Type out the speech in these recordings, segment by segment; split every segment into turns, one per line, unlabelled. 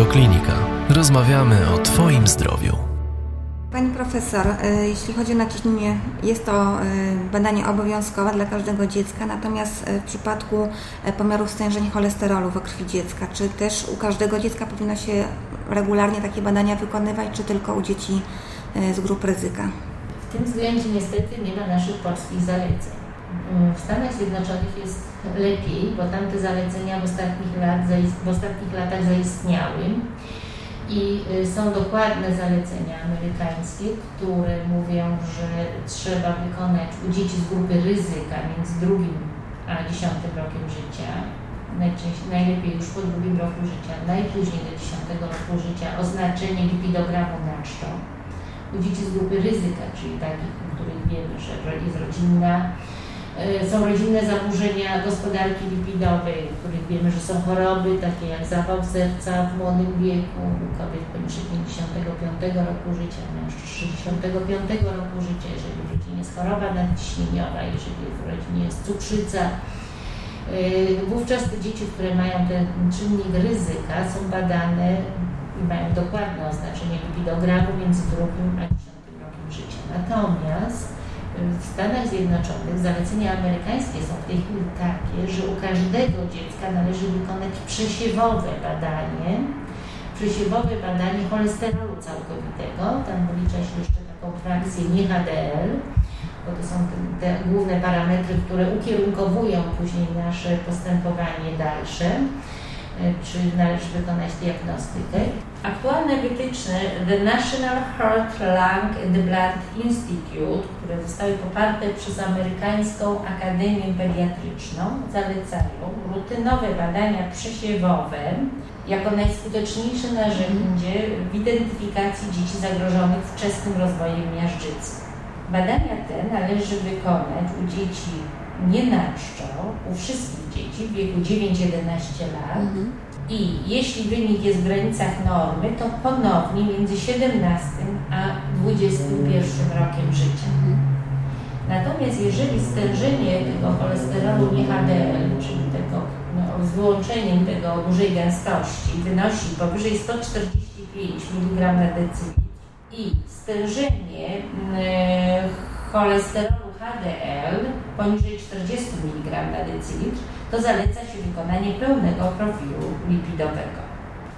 Radioklinika. Rozmawiamy o Twoim zdrowiu.
Pani profesor, e, jeśli chodzi o naciśnienie, jest to e, badanie obowiązkowe dla każdego dziecka, natomiast e, w przypadku pomiaru stężeń cholesterolu we krwi dziecka, czy też u każdego dziecka powinno się regularnie takie badania wykonywać, czy tylko u dzieci z grup ryzyka?
W tym względzie niestety nie ma naszych polskich zaleceń. W Stanach Zjednoczonych jest lepiej, bo tam te zalecenia w ostatnich, lat, w ostatnich latach zaistniały i y, są dokładne zalecenia amerykańskie, które mówią, że trzeba wykonać u dzieci z grupy ryzyka między drugim a dziesiątym rokiem życia, najlepiej już po drugim roku życia, najpóźniej do dziesiątego roku życia, oznaczenie lipidogramu na czczo. U dzieci z grupy ryzyka, czyli takich, u których wiemy, że jest rodzinna są rodzinne zaburzenia gospodarki lipidowej, u których wiemy, że są choroby takie jak zawał serca w młodym wieku, kobiet poniżej 55 roku życia, mężczyzn 65 roku życia, jeżeli w rodzinie jest choroba nadciśnieniowa, jeżeli w rodzinie jest cukrzyca. E, wówczas te dzieci, które mają ten czynnik ryzyka, są badane i mają dokładne oznaczenie lipidogramu między drugim a dziesiątym rokiem życia. Natomiast w Stanach Zjednoczonych zalecenia amerykańskie są w tej chwili takie, że u każdego dziecka należy wykonać przesiewowe badanie, przesiewowe badanie cholesterolu całkowitego. Tam wylicza się jeszcze taką frakcję nie HDL, bo to są te, główne parametry, które ukierunkowują później nasze postępowanie dalsze. E, czy należy wykonać diagnostykę. Aktualne wytyczne The National Heart, Lung and Blood Institute, które zostały poparte przez Amerykańską Akademię Pediatryczną, zalecają rutynowe badania przesiewowe jako najskuteczniejsze narzędzie w identyfikacji dzieci zagrożonych wczesnym rozwojem miażdżycy. Badania te należy wykonać u dzieci nie na czczo, u wszystkich dzieci w wieku 9-11 lat. Mhm. I jeśli wynik jest w granicach normy, to ponownie między 17 a 21 rokiem życia. Natomiast jeżeli stężenie tego cholesterolu nie HDL, czyli tego, no, z wyłączeniem tego dużej gęstości wynosi powyżej 145 mg na decylitr i stężenie yy, cholesterolu HDL poniżej 40 mg na decylitr, to zaleca się wykonanie pełnego profilu lipidowego.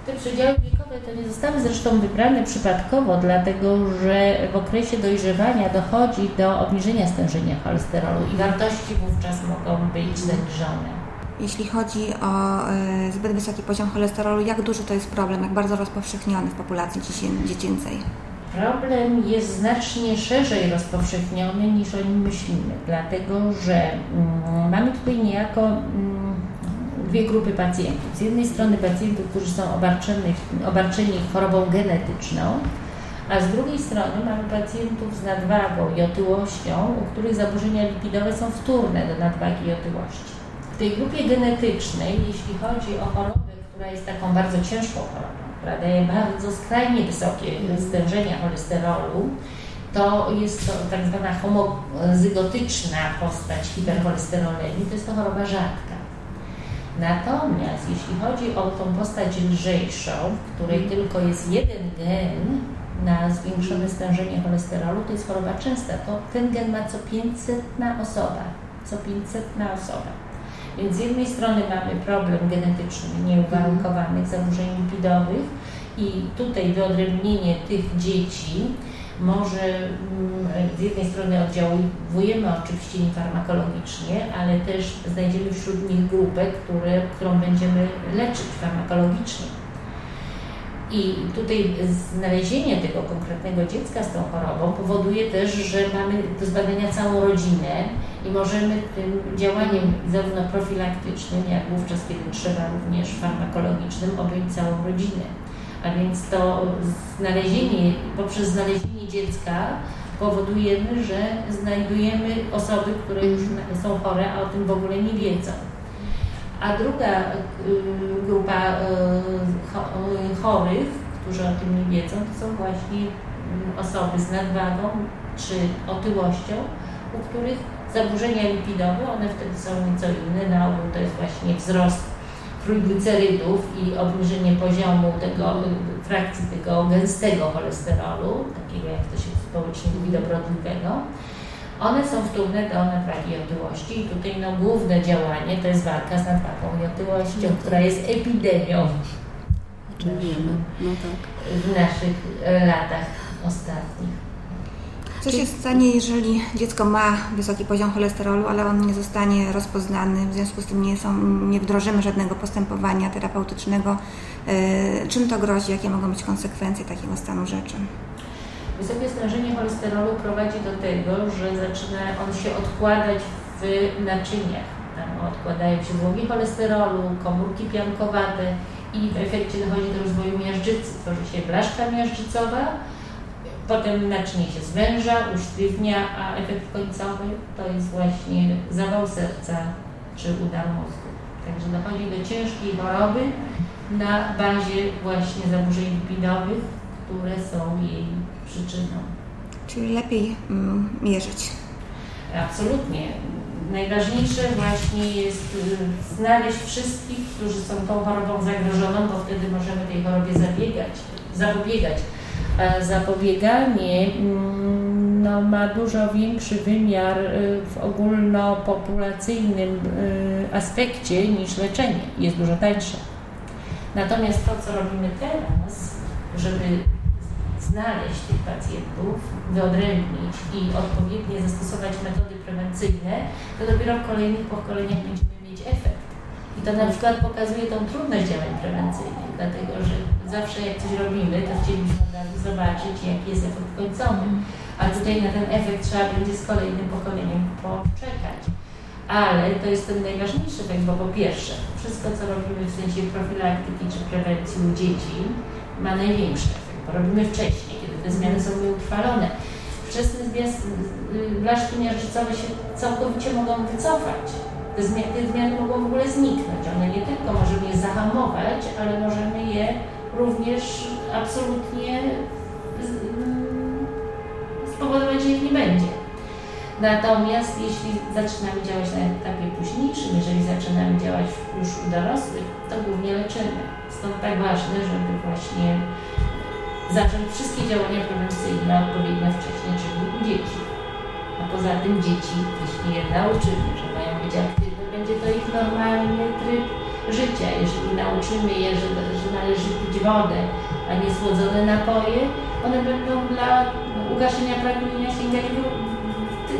Te przedziały wiekowe to nie zostały zresztą wybrane przypadkowo, dlatego że w okresie dojrzewania dochodzi do obniżenia stężenia cholesterolu i wartości wówczas mogą być zaniżone.
Jeśli chodzi o y, zbyt wysoki poziom cholesterolu, jak duży to jest problem, jak bardzo rozpowszechniony w populacji dziecięcej?
Problem jest znacznie szerzej rozpowszechniony niż o nim myślimy, dlatego że mm, mamy tutaj niejako mm, dwie grupy pacjentów. Z jednej strony pacjentów, którzy są obarczeni, obarczeni chorobą genetyczną, a z drugiej strony mamy pacjentów z nadwagą i otyłością, u których zaburzenia lipidowe są wtórne do nadwagi i otyłości. W tej grupie genetycznej, jeśli chodzi o chorobę, która jest taką bardzo ciężką chorobą, daje bardzo skrajnie wysokie stężenia cholesterolu, to jest to tak zwana homozygotyczna postać hipercholesterolemii, to jest to choroba rzadka. Natomiast jeśli chodzi o tą postać lżejszą, w której mhm. tylko jest jeden gen na zwiększone stężenie cholesterolu, to jest choroba częsta. To ten gen ma co 500 osoba. Co 500 osoba. Więc z jednej strony mamy problem genetyczny nieuwarunkowanych zaburzeń lipidowych i tutaj wyodrębnienie tych dzieci może mm, z jednej strony oddziałujemy oczywiście farmakologicznie, ale też znajdziemy wśród nich grupę, które, którą będziemy leczyć farmakologicznie. I tutaj znalezienie tego konkretnego dziecka z tą chorobą powoduje też, że mamy do zbadania całą rodzinę i możemy tym działaniem zarówno profilaktycznym, jak wówczas, kiedy trzeba również farmakologicznym, objąć całą rodzinę. A więc to znalezienie, poprzez znalezienie dziecka powodujemy, że znajdujemy osoby, które już są chore, a o tym w ogóle nie wiedzą. A druga y, grupa y, y, chorych, którzy o tym nie wiedzą, to są właśnie osoby z nadwagą czy otyłością, u których zaburzenia lipidowe, one wtedy są nieco inne. Na ogół to jest właśnie wzrost trójglicerydów i obniżenie poziomu tego, frakcji tego gęstego cholesterolu, takiego jak to się społecznie mówi dobrodliwego, one są wtórne do nadwagi i otyłości i tutaj no, główne działanie to jest walka z nadwagą i otyłością, która jest epidemią
wiemy. No tak.
w naszych e, latach ostatnich.
Co się stanie, jeżeli dziecko ma wysoki poziom cholesterolu, ale on nie zostanie rozpoznany, w związku z tym nie, są, nie wdrożymy żadnego postępowania terapeutycznego? Yy, czym to grozi? Jakie mogą być konsekwencje takiego stanu rzeczy?
Wysokie stężenie cholesterolu prowadzi do tego, że zaczyna on się odkładać w naczyniach. Tam odkładają się złogi cholesterolu, komórki piankowate i w efekcie dochodzi do rozwoju miażdżycy. Tworzy się blaszka miażdżycowa, potem naczynie się zwęża, usztywnia, a efekt końcowy to jest właśnie zawał serca czy udar mózgu. Także dochodzi do ciężkiej choroby na bazie właśnie zaburzeń lipidowych, które są jej przyczyną.
Czyli lepiej mm, mierzyć.
Absolutnie. Najważniejsze właśnie jest y, znaleźć wszystkich, którzy są tą chorobą zagrożoną, bo wtedy możemy tej chorobie zabiegać, zapobiegać. A zapobieganie mm, no, ma dużo większy wymiar y, w ogólnopopulacyjnym y, aspekcie niż leczenie. Jest dużo tańsze. Natomiast to, co robimy teraz, żeby znaleźć tych pacjentów, wyodrębnić i odpowiednio zastosować metody prewencyjne, to dopiero w kolejnych pokoleniach będziemy mieć efekt. I to na przykład pokazuje tą trudność działań prewencyjnych, dlatego że zawsze jak coś robimy, to chcielibyśmy od razu zobaczyć, jaki jest efekt końcowy. A tutaj na ten efekt trzeba będzie z kolejnym pokoleniem poczekać. Ale to jest ten najważniejszy efekt, bo po pierwsze, wszystko co robimy w sensie profilaktyki czy prewencji u dzieci ma największy efekt, bo robimy wcześniej, kiedy te zmiany są nieutrwalone. Wczesne zmiany, blaszki miażdżycowe się całkowicie mogą wycofać te zmiany, te zmiany mogą w ogóle zniknąć. One nie tylko możemy je zahamować, ale możemy je również absolutnie mm, spowodować, że ich nie będzie. Natomiast jeśli zaczynamy działać na etapie późniejszym, jeżeli zaczynamy działać już u dorosłych, to głównie leczymy. Stąd tak ważne, żeby właśnie zacząć wszystkie działania prewencyjne odpowiednio wcześniej, czyli u dzieci. A poza tym dzieci, jeśli je nauczymy, że mają być aktywne, będzie to ich normalny tryb życia. Jeżeli nauczymy je, że, że należy pić wodę, a nie słodzone napoje, one będą dla ugaszenia pragnienia sięgali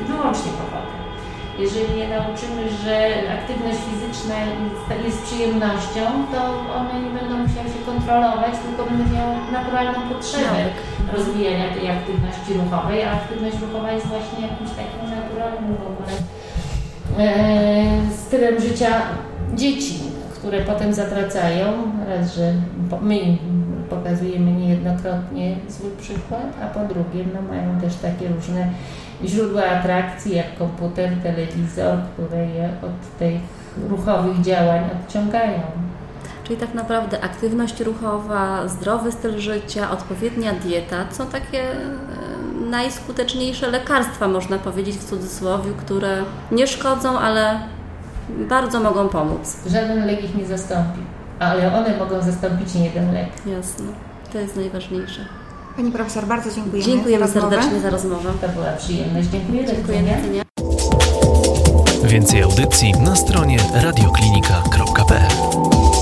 wyłącznie po wodę. Jeżeli je nauczymy, że aktywność fizyczna jest przyjemnością, to one nie będą musiały się kontrolować, tylko będą miały naturalną potrzebę rozwijania tej aktywności ruchowej, a aktywność ruchowa jest właśnie jakimś takim naturalnym w ogóle E, stylem życia dzieci, które potem zatracają. Raz, że my pokazujemy niejednokrotnie zły przykład, a po drugie no, mają też takie różne źródła atrakcji, jak komputer, telewizor, które je od tych ruchowych działań odciągają.
Czyli tak naprawdę aktywność ruchowa, zdrowy styl życia, odpowiednia dieta są takie najskuteczniejsze lekarstwa, można powiedzieć w cudzysłowie, które nie szkodzą, ale bardzo mogą pomóc.
Żaden lek ich nie zastąpi, ale one mogą zastąpić nie jeden lek.
Jasne, to jest najważniejsze.
Pani profesor, bardzo dziękujemy.
Dziękujemy za serdecznie za rozmowę.
To była przyjemność. Dziękuję.
Dziękuję.
Więcej audycji na stronie radioklinika.pl